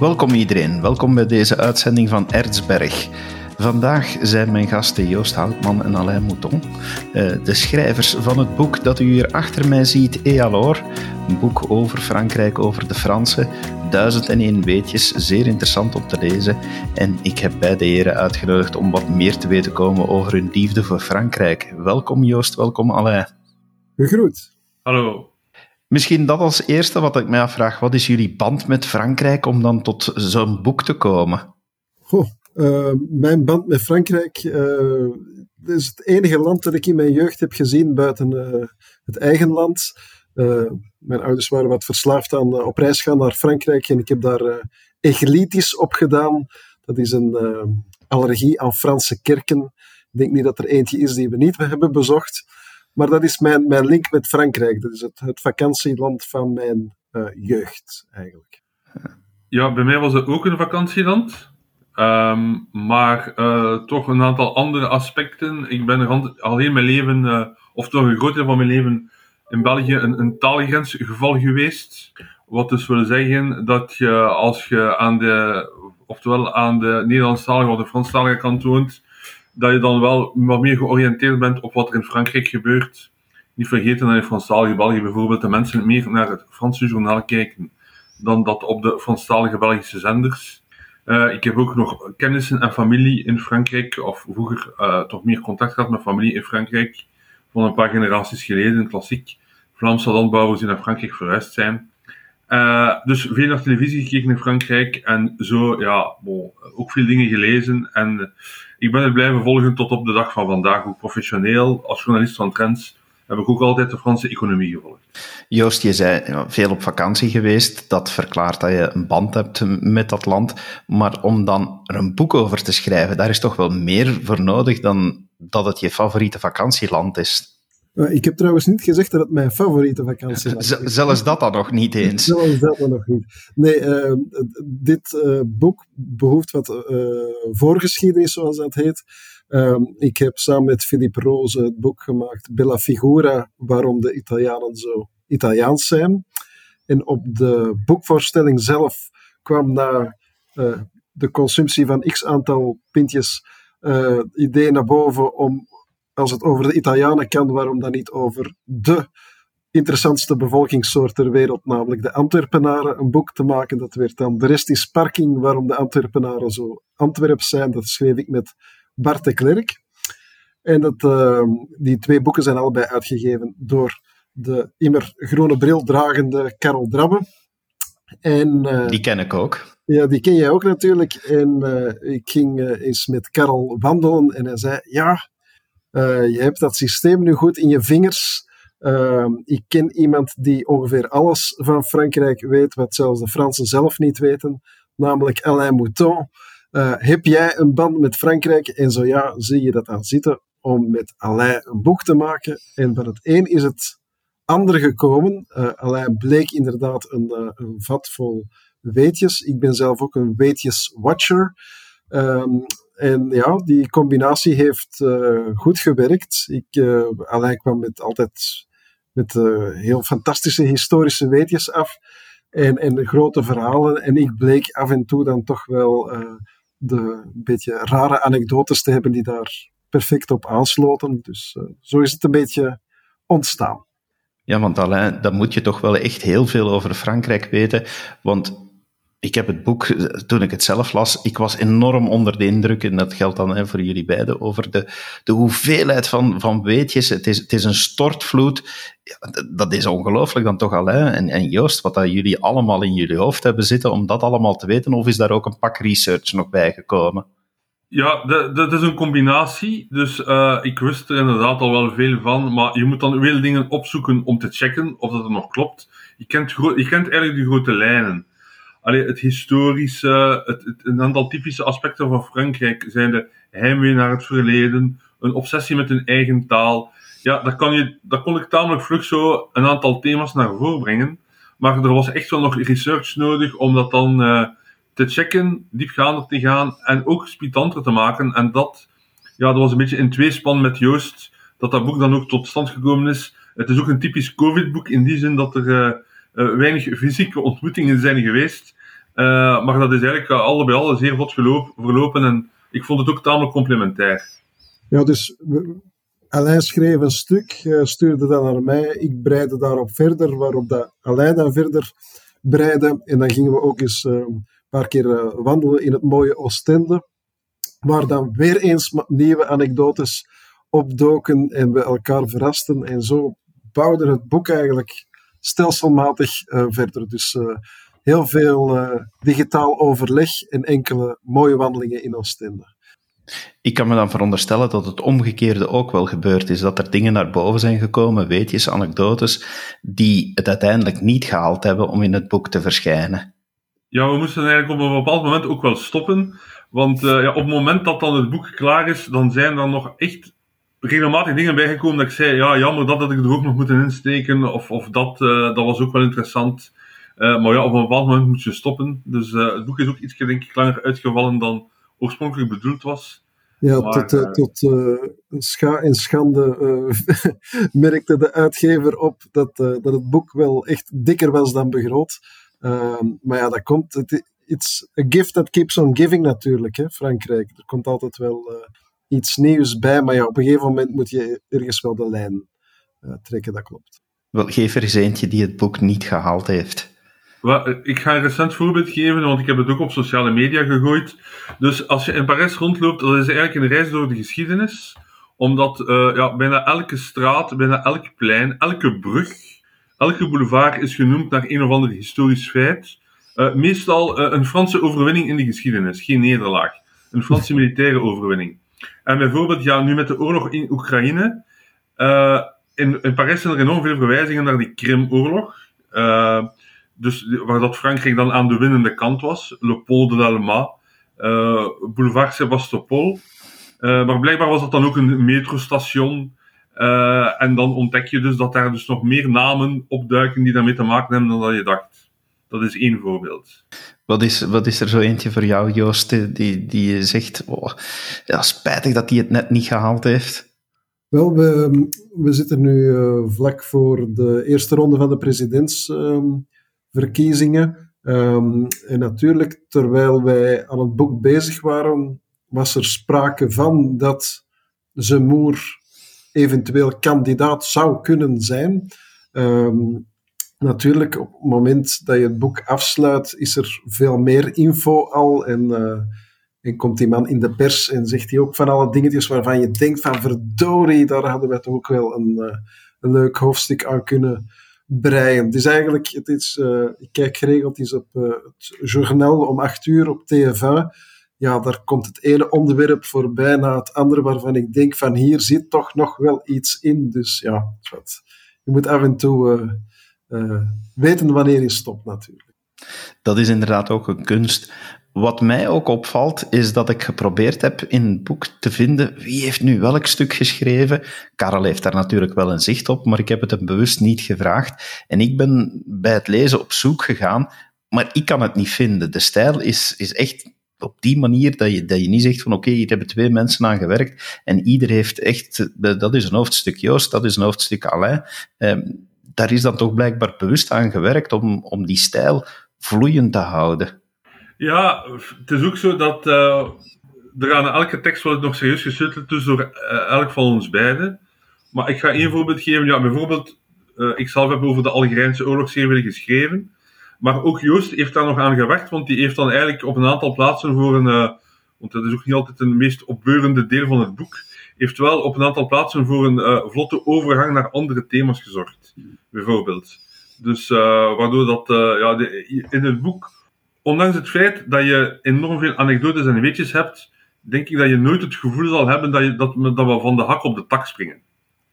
Welkom iedereen, welkom bij deze uitzending van Erzberg. Vandaag zijn mijn gasten Joost Houtman en Alain Mouton, eh, de schrijvers van het boek dat u hier achter mij ziet, Et alors? Een boek over Frankrijk, over de Fransen. Duizend en één weetjes, zeer interessant om te lezen. En ik heb beide heren uitgenodigd om wat meer te weten komen over hun liefde voor Frankrijk. Welkom Joost, welkom Alain. Gegroet. Hallo. Misschien dat als eerste wat ik mij afvraag. Wat is jullie band met Frankrijk om dan tot zo'n boek te komen? Goh, uh, mijn band met Frankrijk uh, is het enige land dat ik in mijn jeugd heb gezien buiten uh, het eigen land. mijn ouders waren wat verslaafd aan op reis gaan naar Frankrijk en ik heb daar Eglitis op gedaan. Dat is een allergie aan Franse kerken. Ik denk niet dat er eentje is die we niet hebben bezocht. Maar dat is mijn, mijn link met Frankrijk. Dat is het, het vakantieland van mijn uh, jeugd, eigenlijk. Ja, bij mij was het ook een vakantieland. Um, maar uh, toch een aantal andere aspecten. Ik ben al heel mijn leven, uh, of toch een groot deel van mijn leven, in België een, een taalgrensgeval geweest. Wat dus wil zeggen dat je als je aan de, oftewel aan de Nederlandstalige of de Franstalige kant woont, dat je dan wel wat meer georiënteerd bent op wat er in Frankrijk gebeurt. Niet vergeten dat in Franstalige België bijvoorbeeld de mensen meer naar het Franse journaal kijken dan dat op de Franstalige Belgische zenders. Uh, ik heb ook nog kennissen en familie in Frankrijk, of vroeger uh, toch meer contact gehad met familie in Frankrijk, van een paar generaties geleden, klassiek Vlaamse landbouwers die naar Frankrijk verhuisd zijn. Uh, dus veel naar televisie gekeken in Frankrijk en zo, ja, ook veel dingen gelezen. En ik ben het blijven volgen tot op de dag van vandaag, ook professioneel. Als journalist van Trends heb ik ook altijd de Franse economie gevolgd. Joost, je zei veel op vakantie geweest. Dat verklaart dat je een band hebt met dat land. Maar om dan er een boek over te schrijven, daar is toch wel meer voor nodig dan dat het je favoriete vakantieland is. Ik heb trouwens niet gezegd dat het mijn favoriete vakantie was. Zelfs dat dan nog niet eens. Zelfs dat dan nog niet. Nee, uh, dit uh, boek behoeft wat uh, voorgeschiedenis, zoals dat heet. Ehm, ik heb samen met Philippe Rose het boek gemaakt Bella Figura, waarom de Italianen zo Italiaans zijn. En op de boekvoorstelling zelf kwam na de consumptie van x aantal pintjes idee naar boven om als het over de Italianen kan, waarom dan niet over de interessantste bevolkingssoort ter wereld, namelijk de Antwerpenaren, een boek te maken. Dat werd dan De rest is parking, waarom de Antwerpenaren zo Antwerps zijn. Dat schreef ik met Bart de Klerk. En dat, uh, die twee boeken zijn allebei uitgegeven door de immer groene bril dragende Karel Drabbe. En, uh, die ken ik ook. Ja, die ken jij ook natuurlijk. En uh, ik ging eens met Karel wandelen en hij zei: Ja, uh, je hebt dat systeem nu goed in je vingers. Uh, ik ken iemand die ongeveer alles van Frankrijk weet, wat zelfs de Fransen zelf niet weten, namelijk Alain Mouton. Uh, heb jij een band met Frankrijk? En zo ja, zie je dat aan zitten om met Alain een boek te maken. En van het een is het ander gekomen. Uh, Alain bleek inderdaad een, een vat vol weetjes. Ik ben zelf ook een weetjes-watcher. Um, en ja, die combinatie heeft uh, goed gewerkt. Ik, uh, kwam met altijd met uh, heel fantastische historische weetjes af. En, en grote verhalen. En ik bleek af en toe dan toch wel de beetje rare anekdotes te hebben die daar perfect op aansloten. Dus zo is het een beetje ontstaan. Ja, want Alain, dan moet je toch wel echt heel veel over Frankrijk weten. Want ik heb het boek, toen ik het zelf las, ik was enorm onder de indruk, en dat geldt dan hè, voor jullie beiden, over de, de hoeveelheid van, van weetjes. Het is, het is een stortvloed. Dat is ongelooflijk dan toch al. Hè? En, en Joost, wat dat jullie allemaal in jullie hoofd hebben zitten om dat allemaal te weten, of is daar ook een pak research nog bij gekomen? Ja, dat, is een combinatie. Dus uh, ik wist er inderdaad al wel veel van, maar je moet dan veel dingen opzoeken om te checken of dat het nog klopt. Je kent, je kent eigenlijk de grote lijnen het historische, het, een aantal typische aspecten van Frankrijk zijn de heimwee naar het verleden, een obsessie met hun eigen taal. Ja, daar, kan je, daar kon ik tamelijk vlug zo een aantal thema's naar voren brengen. Maar er was echt wel nog research nodig om dat dan uh, te checken, diepgaander te gaan en ook spietanter te maken. En dat, ja, dat was een beetje in tweespan met Joost, dat dat boek dan ook tot stand gekomen is. Het is ook een typisch COVID-boek in die zin dat er uh, uh, weinig fysieke ontmoetingen zijn geweest. Maar dat is eigenlijk allebei alle zeer vlot verlopen en ik vond het ook tamelijk complementair. Ja, dus Alain schreef een stuk, stuurde dat naar mij. Ik breide daarop verder, waarop dat Alain dan verder breide. En dan gingen we ook eens een paar keer wandelen in het mooie Oostende waar dan weer eens nieuwe anekdotes opdoken en we elkaar verrasten. En zo bouwde het boek eigenlijk stelselmatig verder. Dus heel veel uh, digitaal overleg en enkele mooie wandelingen in Oostende. Ik kan me dan veronderstellen dat het omgekeerde ook wel gebeurd is. Dat er dingen naar boven zijn gekomen, weetjes, anekdotes, die het uiteindelijk niet gehaald hebben om in het boek te verschijnen. Ja, we moesten eigenlijk op een bepaald moment ook wel stoppen. Want uh, ja, op het moment dat dan het boek klaar is, dan zijn er nog echt regelmatig dingen bijgekomen dat ik zei, ja, jammer dat had ik er ook nog moeten insteken, of, of dat, uh, dat was ook wel interessant. Uh, maar ja, op een bepaald moment moet je stoppen. Dus het boek is ook iets, denk ik, langer uitgevallen dan oorspronkelijk bedoeld was. Ja, maar, tot, tot scha en schande merkte de uitgever op dat, dat het boek wel echt dikker was dan begroot. Ehm, maar ja, dat komt. Het, it's a gift that keeps on giving natuurlijk, hè, Frankrijk. Er komt altijd wel uh, iets nieuws bij, maar ja, op een gegeven moment moet je ergens wel de lijn uh, trekken, dat klopt. Wel, geef er eens eentje die het boek niet gehaald heeft. Well, ik ga een recent voorbeeld geven, want ik heb het ook op sociale media gegooid. Dus als je in Parijs rondloopt, dat is eigenlijk een reis door de geschiedenis. Omdat uh, ja, bijna elke straat, bijna elk plein, elke brug, elke boulevard is genoemd naar een of ander historisch feit. Uh, meestal uh, een Franse overwinning in de geschiedenis, geen nederlaag. Een Franse militaire overwinning. En bijvoorbeeld, ja, nu met de oorlog in Oekraïne, in, in Parijs zijn er enorm veel verwijzingen naar die Krimoorlog. Dus waar dat Frankrijk dan aan de winnende kant was. Le Pont de l'Allemagne, Boulevard Sebastopol. maar blijkbaar was dat dan ook een metrostation. en dan ontdek je dus dat daar dus nog meer namen opduiken die daarmee te maken hebben dan dat je dacht. Dat is één voorbeeld. Wat is, wat is er zo eentje voor jou, Joost, die, die je zegt, oh, ja, spijtig dat hij het net niet gehaald heeft? Wel, we, we zitten nu uh, vlak voor de eerste ronde van de presidentsverkiezingen. Um, en natuurlijk, terwijl wij aan het boek bezig waren, was er sprake van dat Zemoer eventueel kandidaat zou kunnen zijn. Um, natuurlijk, op het moment dat je het boek afsluit, is er veel meer info al. En, uh, en komt die man in de pers en zegt hij ook van alle dingetjes waarvan je denkt van verdorie, daar hadden we toch ook wel een, uh, een leuk hoofdstuk aan kunnen breien. Dus eigenlijk, het is, uh, ik kijk geregeld eens op het journaal om acht uur op TF1. Ja, daar komt het ene onderwerp voorbij na het andere waarvan ik denk van hier zit toch nog wel iets in. Dus ja, wat. je moet af en toe uh, weten wanneer je stopt natuurlijk. Dat is inderdaad ook een kunst. Wat mij ook opvalt, is dat ik geprobeerd heb in het boek te vinden wie heeft nu welk stuk geschreven. Karel heeft daar natuurlijk wel een zicht op, maar ik heb het hem bewust niet gevraagd. En ik ben bij het lezen op zoek gegaan, maar ik kan het niet vinden. De stijl is, is echt op die manier dat je, dat je niet zegt van oké, hier hebben twee mensen aan gewerkt en ieder heeft echt, dat is een hoofdstuk Joost, dat is een hoofdstuk Alain. Ehm, daar is dan toch blijkbaar bewust aan gewerkt om, om die stijl vloeiend te houden. Ja, het is ook zo dat uh, er aan elke tekst wordt nog serieus gesleuteld, dus door uh, elk van ons beiden. Maar ik ga één voorbeeld geven. Ja, bijvoorbeeld, uh, ik zelf heb over de Algerijnse oorlogsserie geschreven. Maar ook Joost heeft daar nog aan gewerkt, want die heeft dan eigenlijk op een aantal plaatsen voor een. want dat is ook niet altijd het meest opbeurende deel van het boek heeft wel op een aantal plaatsen voor een vlotte overgang naar andere thema's gezorgd, bijvoorbeeld. Dus waardoor dat ja, in het boek, ondanks het feit dat je enorm veel anekdotes en weetjes hebt, denk ik dat je nooit het gevoel zal hebben dat, je, dat, dat we van de hak op de tak springen.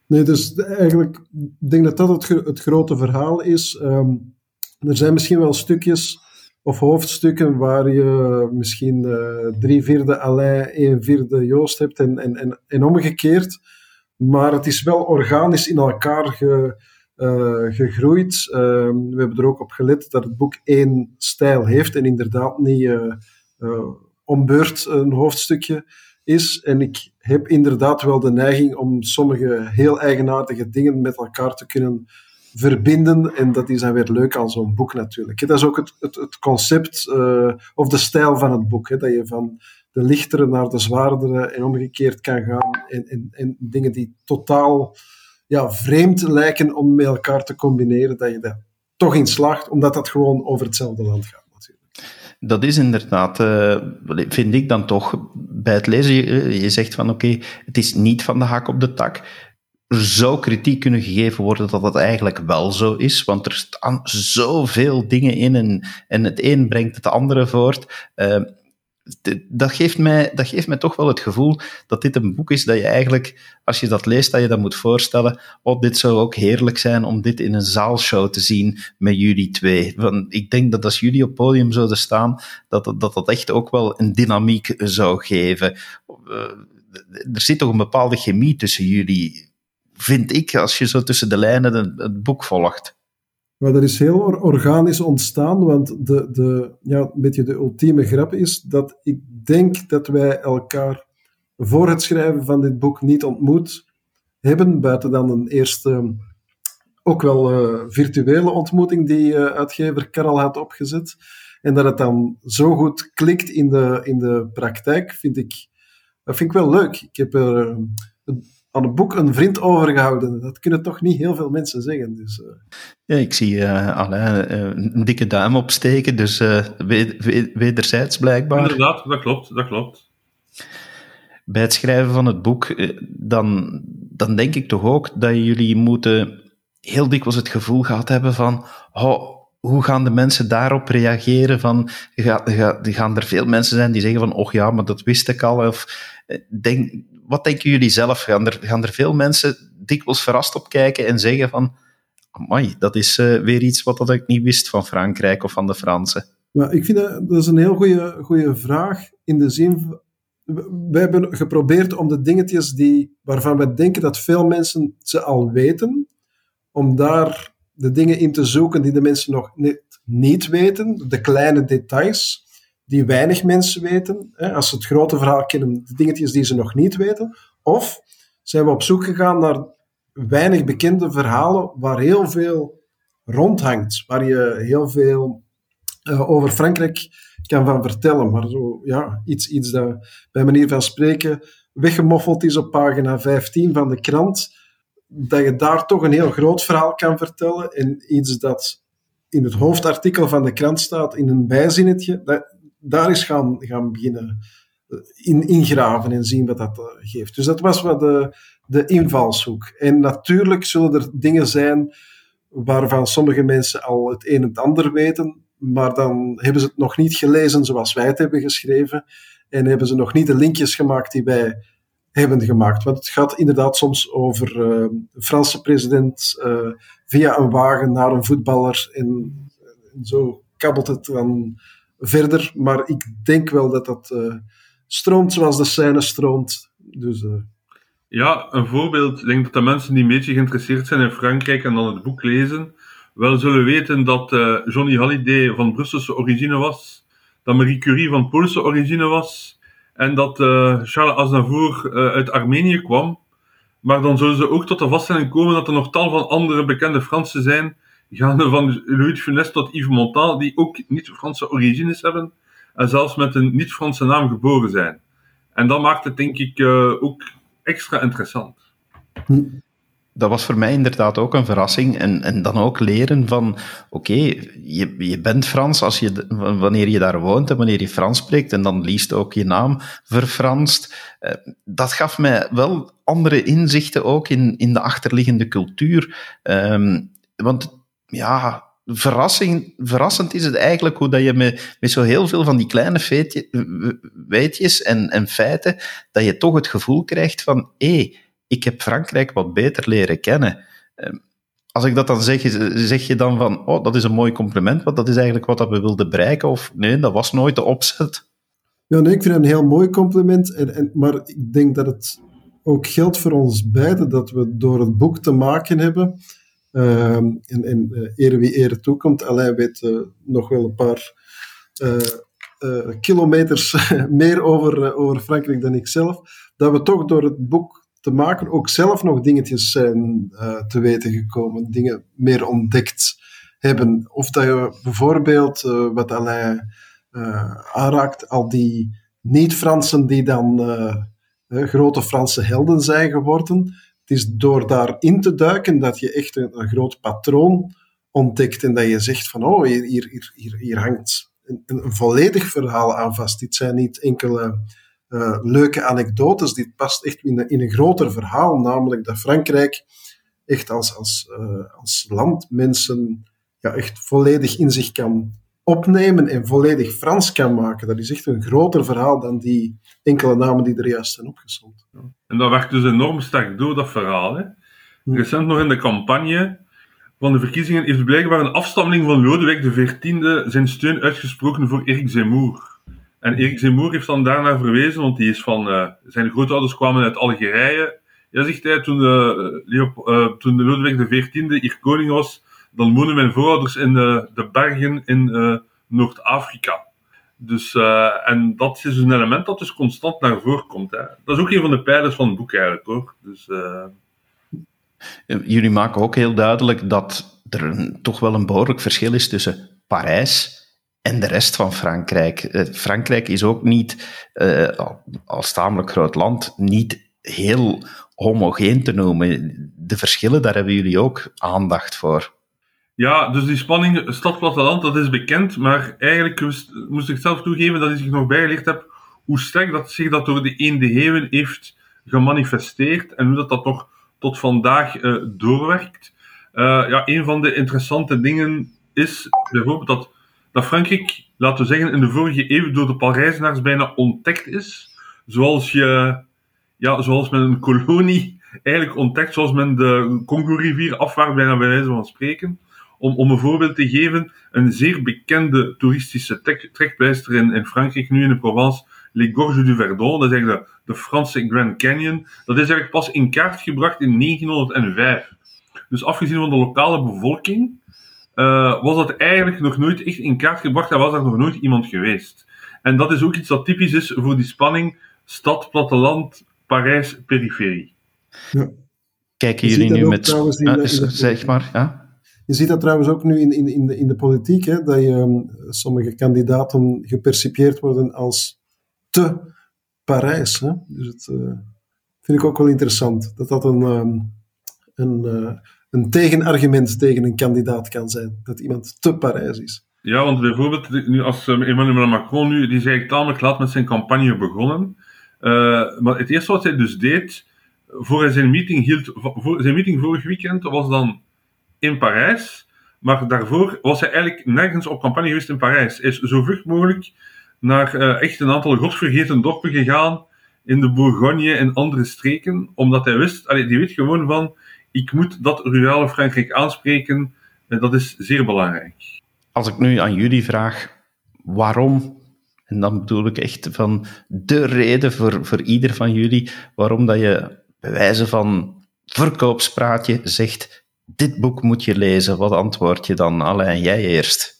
Nee, dus eigenlijk, ik denk dat dat het, het grote verhaal is. Um, er zijn misschien wel stukjes of hoofdstukken waar je misschien uh, drie vierde Alain, één vierde Joost hebt en, en, en, en, omgekeerd. Maar het is wel organisch in elkaar ge, uh, gegroeid. Uh, we hebben er ook op gelet dat het boek één stijl heeft en inderdaad niet uh, om beurt een hoofdstukje is. En ik heb inderdaad wel de neiging om sommige heel eigenaardige dingen met elkaar te kunnen verbinden. En dat is dan weer leuk aan zo'n boek natuurlijk. Dat is ook het, het, het concept of de stijl van het boek. Hè? Dat je van de lichtere naar de zwaardere en omgekeerd kan gaan. En dingen die totaal ja, vreemd lijken om met elkaar te combineren, dat je daar toch in slaagt, omdat dat gewoon over hetzelfde land gaat. Dat is inderdaad, uh, vind ik dan toch, bij het lezen, je, zegt van oké, het is niet van de hak op de tak. Er zou kritiek kunnen gegeven worden dat dat eigenlijk wel zo is, want er staan zoveel dingen in en, en het een brengt het andere voort. Uh, dat geeft, mij, dat geeft mij toch wel het gevoel dat dit een boek is dat je eigenlijk, als je dat leest, dat je dat moet voorstellen. Oh, dit zou ook heerlijk zijn om dit in een zaalshow te zien met jullie twee. Want ik denk dat als jullie op podium zouden staan, dat dat, dat echt ook wel een dynamiek zou geven. Uh, er zit toch een bepaalde chemie tussen jullie, vind ik, als je zo tussen de lijnen het boek volgt. Maar dat is heel organisch ontstaan, want de, de, ja, een beetje de ultieme grap is dat ik denk dat wij elkaar voor het schrijven van dit boek niet ontmoet hebben, buiten dan een eerste, ook wel uh, virtuele ontmoeting die uh, uitgever Karel had opgezet. En dat het dan zo goed klikt in de, in de praktijk, vind ik, dat vind ik wel leuk. Ik heb er uh, aan het boek een vriend overgehouden. Dat kunnen toch niet heel veel mensen zeggen. Dus, uh. Ja, ik zie uh, Alain uh, een dikke duim opsteken, dus wederzijds blijkbaar. Inderdaad, dat klopt, dat klopt. Bij het schrijven van het boek, dan, dan denk ik toch ook dat jullie moeten heel dikwijls het gevoel gehad hebben van oh, hoe gaan de mensen daarop reageren? Van, gaan, gaan er veel mensen zijn die zeggen van, oh ja, maar dat wist ik al. Of, denk, wat denken jullie zelf? Gaan er, gaan er veel mensen dikwijls verrast op kijken en zeggen van, amai, dat is uh, weer iets wat dat ik niet wist van Frankrijk of van de Fransen? Ik vind dat, is een heel goede vraag in de zin wij hebben geprobeerd om de dingetjes die, waarvan we denken dat veel mensen ze al weten, om daar de dingen in te zoeken die de mensen nog niet weten, de kleine details die weinig mensen weten. Hè, als ze het grote verhaal kennen, de dingetjes die ze nog niet weten. Of zijn we op zoek gegaan naar weinig bekende verhalen waar heel veel rondhangt, waar je heel veel uh, over Frankrijk kan van vertellen. Maar zo, ja, iets, iets dat bij manier van spreken weggemoffeld is op pagina 15 van de krant, dat je daar toch een heel groot verhaal kan vertellen en iets dat in het hoofdartikel van de krant staat, in een bijzinnetje, dat, daar is gaan, gaan beginnen eh, in, ingraven en zien wat dat eh, geeft. Dus dat was wat de, de invalshoek. En natuurlijk zullen er dingen zijn waarvan sommige mensen al het een en het ander weten, maar dan hebben ze het nog niet gelezen zoals wij het hebben geschreven en hebben ze nog niet de linkjes gemaakt die wij hebben gemaakt. Want het gaat inderdaad soms over uh, een Franse president via een wagen naar een voetballer en zo kabbelt het dan verder. Maar ik denk wel dat dat uh, stroomt zoals de scène stroomt. Dus, uh... Ja, een voorbeeld. Ik denk dat de mensen die een beetje geïnteresseerd zijn in Frankrijk en dan het boek lezen, wel zullen weten dat uh, Johnny Hallyday van Brusselse origine was, dat Marie Curie van Poolse origine was en dat Charles Aznavour uit Armenië kwam. Maar dan zullen ze ook tot de vaststelling komen dat er nog tal van andere bekende Fransen zijn gaande van Louis de Funès tot Yves Montand, die ook niet-Franse origines hebben en zelfs met een niet-Franse naam geboren zijn. En dat maakt het denk ik uh, ook extra interessant. Dat was voor mij inderdaad ook een verrassing. En, en dan ook leren van, oké, je, je bent Frans als je, wanneer je daar woont en wanneer je Frans spreekt, en dan liefst ook je naam verfranst. Uh, dat gaf mij wel andere inzichten ook in, in de achterliggende cultuur. Um, want ja, verrassing, verrassend is het eigenlijk hoe dat je met, met zo heel veel van die kleine weetjes en, en feiten, dat je toch het gevoel krijgt van, hé, hey, ik heb Frankrijk wat beter leren kennen. Ehm, als ik dat dan zeg, zeg je dan van, oh, dat is een mooi compliment, want dat is eigenlijk wat we wilden bereiken, of nee, dat was nooit de opzet? Ja, nee, ik vind het een heel mooi compliment, en, en, maar ik denk dat het ook geldt voor ons beiden, dat we door het boek te maken hebben Ehm, en, en uh, ere wie ere toekomt. Alain weet uh, nog wel een paar uh, kilometers meer over, over Frankrijk dan ik zelf. Dat we toch door het boek te maken ook zelf nog dingetjes zijn te weten gekomen, dingen meer ontdekt hebben. Of dat je bijvoorbeeld, wat Alain aanraakt, al die niet-Fransen die dan grote Franse helden zijn geworden. Het is door daarin te duiken dat je echt een, groot patroon ontdekt en dat je zegt van oh, hier, hier, hier, hier hangt een, een, volledig verhaal aan vast. Dit zijn niet enkele uh, leuke anekdotes, dit past echt in, een, in een groter verhaal, namelijk dat Frankrijk echt als, als, uh, als land mensen ja, echt volledig in zich kan opnemen en volledig Frans kan maken. Dat is echt een groter verhaal dan die enkele namen die er juist zijn opgezond. En dat werkt dus enorm sterk door, dat verhaal. Hè? Recent nog in de campagne van de verkiezingen heeft blijkbaar een afstammeling van Lodewijk XIV zijn steun uitgesproken voor Erik Zemmour. En Erik Zemmour heeft dan daarna verwezen, want die is van, uh, zijn grootouders kwamen uit Algerije. Ja, zegt hij, toen, uh, Leop uh, toen Lodewijk XIV hier koning was, dan wonen mijn voorouders in de, de bergen in Noord-Afrika. Dus, en dat is dus een element dat dus constant naar voren komt. Hè. Dat is ook een van de pijlers van het boek eigenlijk hoor. Dus, Jullie maken ook heel duidelijk dat er toch wel een behoorlijk verschil is tussen Parijs en de rest van Frankrijk. Eh, Frankrijk is ook niet, als tamelijk groot land, niet heel homogeen te noemen. De verschillen, daar hebben jullie ook aandacht voor. Ja, dus die spanning stad-platteland, dat is bekend, maar eigenlijk moest ik zelf toegeven dat ik nog bijgeleerd heb hoe sterk dat zich dat door de eende eeuwen heeft gemanifesteerd en hoe dat, dat toch tot vandaag uh, doorwerkt. Uh, ja, een van de interessante dingen is bijvoorbeeld dat, dat Frankrijk, laten we zeggen, in de vorige eeuw door de Parijzenaars bijna ontdekt is. Zoals, je, ja, zoals men een kolonie eigenlijk ontdekt, zoals men de Congo-rivier afwaart, bijna bij wijze van spreken. Om, om een voorbeeld te geven, een zeer bekende toeristische trekpleister in, in Frankrijk, nu in de Provence, Les Gorges du Verdon, dat is eigenlijk de, de Franse Grand Canyon, dat is eigenlijk pas in kaart gebracht in 1905. Dus afgezien van de lokale bevolking, uh, was dat eigenlijk nog nooit echt in kaart gebracht en was er nog nooit iemand geweest. En dat is ook iets dat typisch is voor die spanning stad, platteland, Parijs, periferie. Ja. Kijken jullie nu met... Uh, zeg maar, ja? Je ziet dat trouwens ook nu in, in, in, de, in de politiek, hè, dat je, um, sommige kandidaten gepercipieerd worden als te Parijs. Hè? Dus dat uh, vind ik ook wel interessant. Dat dat een, um, een, uh, een tegenargument tegen een kandidaat kan zijn. Dat iemand te Parijs is. Ja, want bijvoorbeeld nu als um, Emmanuel Macron nu, die is eigenlijk tamelijk laat met zijn campagne begonnen. Uh, maar het eerste wat hij dus deed, voor hij zijn meeting hield, voor zijn meeting vorig weekend, was dan in Parijs. Maar daarvoor was hij eigenlijk nergens op campagne geweest in Parijs. Hij is zo vlug mogelijk naar uh, echt een aantal godvergeten dorpen gegaan in de Bourgogne en andere streken, omdat hij wist, allee, die weet gewoon van, ik moet dat rurale Frankrijk aanspreken, en dat is zeer belangrijk. Als ik nu aan jullie vraag, waarom, en dan bedoel ik echt van de reden voor, voor ieder van jullie, waarom dat je bij wijze van verkoopspraatje zegt, dit boek moet je lezen, wat antwoord je dan? Alain, jij eerst.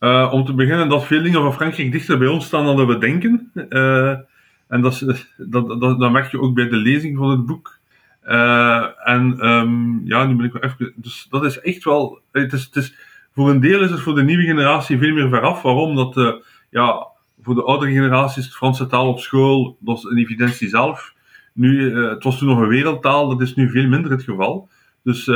Uh, om te beginnen dat veel dingen van Frankrijk dichter bij ons staan dan we denken. Uh, en dat, dat, dat, merk je ook bij de lezing van het boek. Uh, en um, ja, nu ben ik wel even. Dus dat is echt wel. Het is, het is, voor een deel is het voor de nieuwe generatie veel meer veraf. Waarom? Dat ja, voor de oudere generatie is het Franse taal op school, dat is een evidentie zelf. Nu, het was toen nog een wereldtaal, dat is nu veel minder het geval. Dus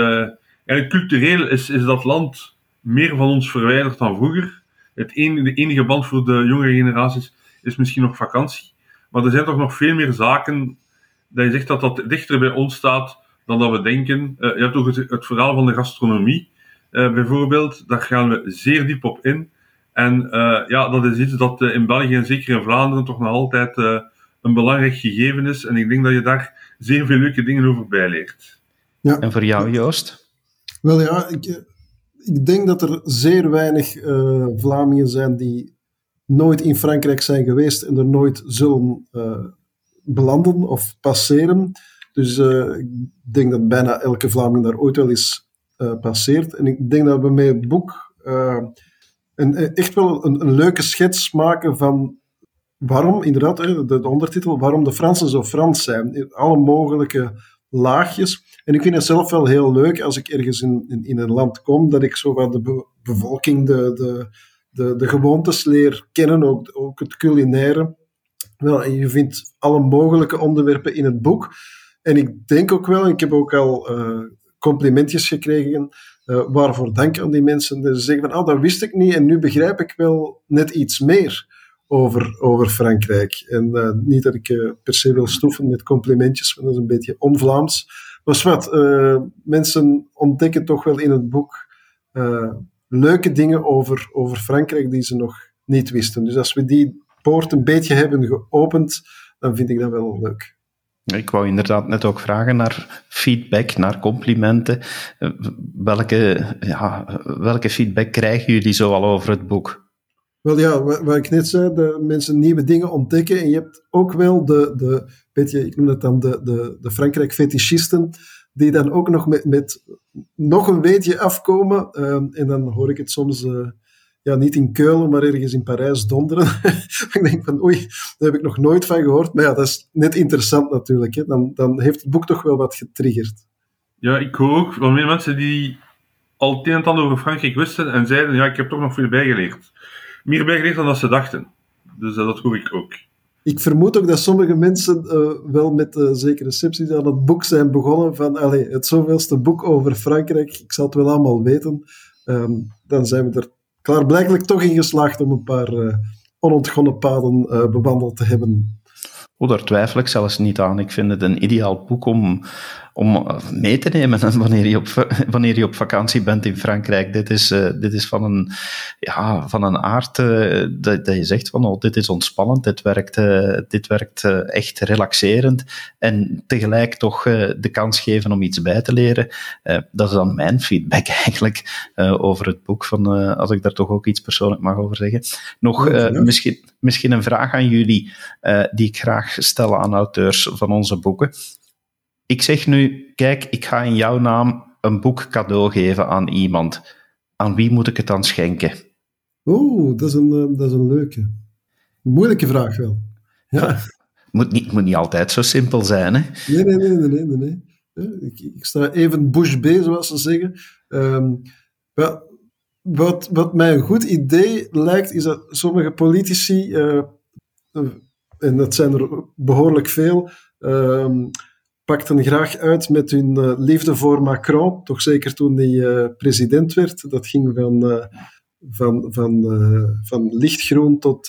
eigenlijk cultureel is, is dat land meer van ons verwijderd dan vroeger. Het enige, de enige band voor de jongere generaties is misschien nog vakantie. Maar er zijn toch nog veel meer zaken dat je zegt dat dat dichter bij ons staat dan dat we denken. Uh, je hebt ook het, het, verhaal van de gastronomie, uh, bijvoorbeeld. Daar gaan we zeer diep op in. En uh, ja, dat is iets dat in België en zeker in Vlaanderen toch nog altijd een belangrijk gegeven is. En ik denk dat je daar zeer veel leuke dingen over bijleert. Ja. En voor jou, Joost? Wel ja, ik, ik denk dat er zeer weinig uh, Vlamingen zijn die nooit in Frankrijk zijn geweest en er nooit zullen uh, belanden of passeren. Dus uh, ik denk dat bijna elke Vlaming daar ooit wel eens passeert. En ik denk dat we met het boek een, echt wel een, een, leuke schets maken van waarom, inderdaad, de, de ondertitel, waarom de Fransen zo Frans zijn. In alle mogelijke laagjes. En ik vind het zelf wel heel leuk als ik ergens in, in, een land kom, dat ik zo de bevolking, de, de, de, de gewoontes leer kennen, ook, ook het culinaire. Wel, je vindt alle mogelijke onderwerpen in het boek. En ik denk ook wel, ik heb ook al uh, complimentjes gekregen, uh, waarvoor dank aan die mensen. Ze zeggen van, oh, dat wist ik niet en nu begrijp ik wel net iets meer over, over Frankrijk. En uh, niet dat ik per se wil stoeven met complimentjes, want dat is een beetje on-Vlaams. Maar wat, mensen ontdekken toch wel in het boek leuke dingen over, over Frankrijk die ze nog niet wisten. Dus als we die poort een beetje hebben geopend, dan vind ik dat wel leuk. Ik wou inderdaad net ook vragen naar feedback, naar complimenten. Eh, welke, ja, welke feedback krijgen jullie zo al over het boek? Wel ja, wat, ik net zei, de mensen nieuwe dingen ontdekken. En je hebt ook wel de, de beetje, ik noem het dan de, de, de Frankrijk-fetischisten, die dan ook nog met, met nog een weetje afkomen. Ehm, en dan hoor ik het soms uh, ja, niet in Keulen, maar ergens in Parijs donderen. ik denk van, oei, daar heb ik nog nooit van gehoord. Maar ja, dat is net interessant natuurlijk. Hè. Dan, dan heeft het boek toch wel wat getriggerd. Ja, ik hoor ook van meer mensen die al het een en over Frankrijk wisten en zeiden, ja, ik heb toch nog veel bijgeleerd. Meer bijgeleerd dan dat ze dachten. Dus dat hoor ik ook. Ik vermoed ook dat sommige mensen uh, wel met uh, zekere recepties aan het boek zijn begonnen van allez, het zoveelste boek over Frankrijk, ik zal het wel allemaal weten. Um, dan zijn we er klaarblijkelijk toch in geslaagd om een paar uh, onontgonnen paden bewandeld te hebben. Oh, daar twijfel ik zelfs niet aan. Ik vind het een ideaal boek om, om mee te nemen wanneer je, op, wanneer je op vakantie bent in Frankrijk. Dit is, uh, dit is van, een, ja, van een aard uh, dat, dat, je zegt van oh, dit is ontspannend, dit werkt, uh, dit werkt echt relaxerend en tegelijk toch de kans geven om iets bij te leren. dat is dan mijn feedback eigenlijk over het boek, van, als ik daar toch ook iets persoonlijk mag over zeggen. Nog misschien, misschien een vraag aan jullie die ik graag stel aan auteurs van onze boeken. Ik zeg nu, kijk, ik ga in jouw naam een boek cadeau geven aan iemand. Aan wie moet ik het dan schenken? Oeh, dat is een, eh, dat is een leuke. Moeilijke vraag wel. Ja. Moet niet, moet niet altijd zo simpel zijn, hè? Nee, nee, nee, nee, nee. nee. Ik, ik, sta even bush B, zoals ze zeggen. Um, wat, wat mij een goed idee lijkt, is dat sommige politici, uh, en dat zijn er behoorlijk veel, um, pakten graag uit met hun uh, liefde voor Macron, toch zeker toen hij uh, president werd. Dat ging van, uh, van, van, van lichtgroen tot,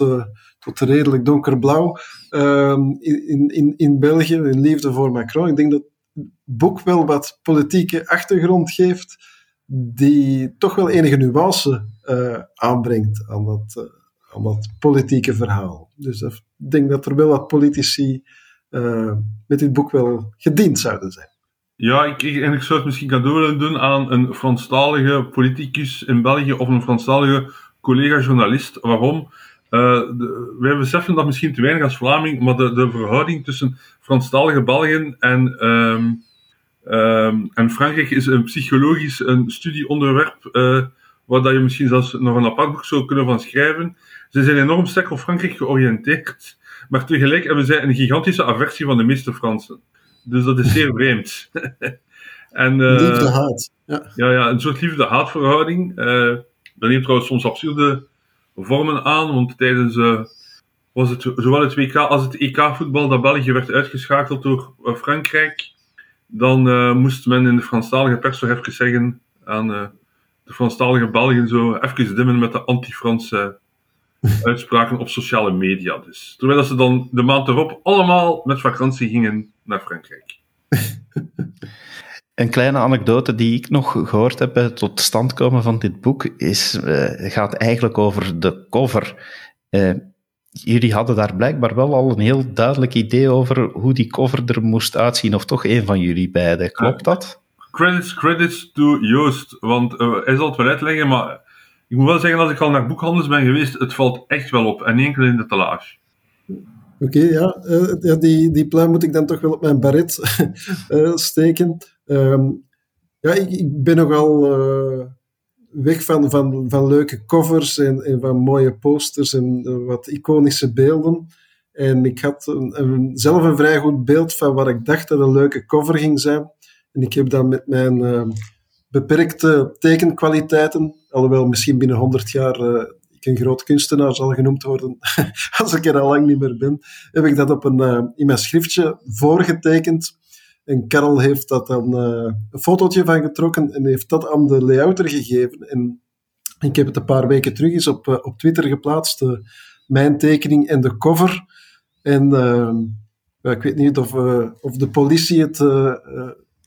tot redelijk donkerblauw ehm, in, in, in België, hun liefde voor Macron. Ik denk dat het boek wel wat politieke achtergrond geeft, die toch wel enige nuance aanbrengt aan dat, aan dat politieke verhaal. Dus ik denk dat er wel wat politici met dit boek wel gediend zouden zijn. Ja, ik, en ik zou het misschien cadeau willen doen aan een Franstalige politicus in België of een Franstalige collega-journalist. Waarom? Uh, wij beseffen dat misschien te weinig als Vlaming, maar de, de verhouding tussen Franstalige Belgen en, um, um, en Frankrijk is een psychologisch een studieonderwerp uh, waar dat je misschien zelfs nog een apart boek zou kunnen van schrijven. Ze zijn enorm sterk op Frankrijk georiënteerd. Maar tegelijk hebben zij een gigantische aversie van de meeste Fransen. Dus dat is zeer vreemd. en, uh, Liefde-haat. Ja. ja. Ja, een soort liefde-haatverhouding. Uh, dat neemt trouwens soms absurde vormen aan, want tijdens uh, was het zowel het WK als het EK-voetbal dat België werd uitgeschakeld door Frankrijk, dan moest men in de Franstalige pers toch even zeggen aan de Franstalige Belgen zo even dimmen met de anti-Franse uitspraken op sociale media. Dus. Terwijl ze dan de maand erop allemaal met vakantie gingen naar Frankrijk. Een kleine anekdote die ik nog gehoord heb bij het tot stand komen van dit boek is, uh, gaat eigenlijk over de cover. Uh, jullie hadden daar blijkbaar wel al een heel duidelijk idee over hoe die cover er moest uitzien, of toch een van jullie beiden. Klopt dat? Credits, credits to Joost, want uh, hij zal het wel uitleggen, maar ik moet wel zeggen, als ik al naar boekhandels ben geweest, het valt echt wel op. En enkel in de talage. Oké, ja. Uh, ja die, die pluim moet ik dan toch wel op mijn baret uh, steken. Um, ja, ik, ben nogal weg van, van, van leuke covers en, en van mooie posters en wat iconische beelden. En ik had een, zelf een vrij goed beeld van wat ik dacht dat een leuke cover ging zijn. En ik heb dan met mijn uh, beperkte tekenkwaliteiten, alhoewel misschien binnen 100 jaar uh, ik een groot kunstenaar zal genoemd worden, als ik er al lang niet meer ben, heb ik dat op een, uh, in mijn schriftje voorgetekend. En Karel heeft dat dan een fotootje van getrokken en heeft dat aan de layouter gegeven. En ik heb het een paar weken terug eens op, op Twitter geplaatst, mijn tekening en de cover. En ik weet niet of, of de politie het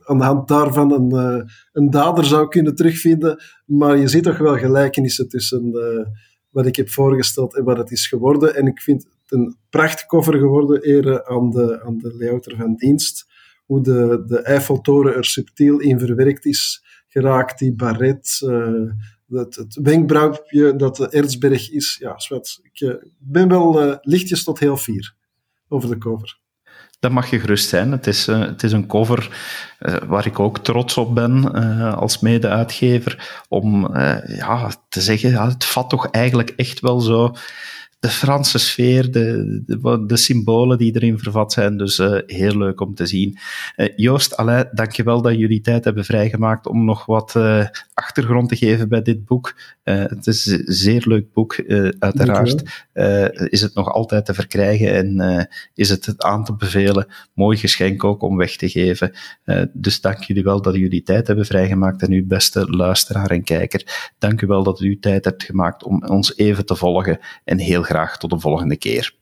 aan de hand daarvan een, uh, een dader zou kunnen terugvinden. Maar je ziet toch wel gelijkenissen tussen uh, wat ik heb voorgesteld en wat het is geworden. En ik vind het een prachtcover geworden, ere aan de, aan de layouter van dienst. Hoe de, de Eiffeltoren er subtiel in verwerkt is geraakt, die baret, uh, het, het wenkbrauwje dat de Erzberg is. Ja, zwart. Ik ben wel lichtjes tot heel fier over de cover dat mag je gerust zijn. Het is, uh, het is een cover uh, waar ik ook trots op ben uh, als mede-uitgever. Om ja, te zeggen, het vat toch eigenlijk echt wel zo de Franse sfeer, de, de, de, symbolen die erin vervat zijn. Dus heel leuk om te zien. Joost, Alain, dankjewel dat jullie tijd hebben vrijgemaakt om nog wat achtergrond te geven bij dit boek. het is een zeer leuk boek, uiteraard. is het nog altijd te verkrijgen en is het het aan te bevelen. Mooi geschenk ook om weg te geven. dus dank jullie wel dat jullie tijd hebben vrijgemaakt. En uw beste luisteraar en kijker, dank u wel dat u tijd hebt gemaakt om ons even te volgen. En heel graag tot de volgende keer.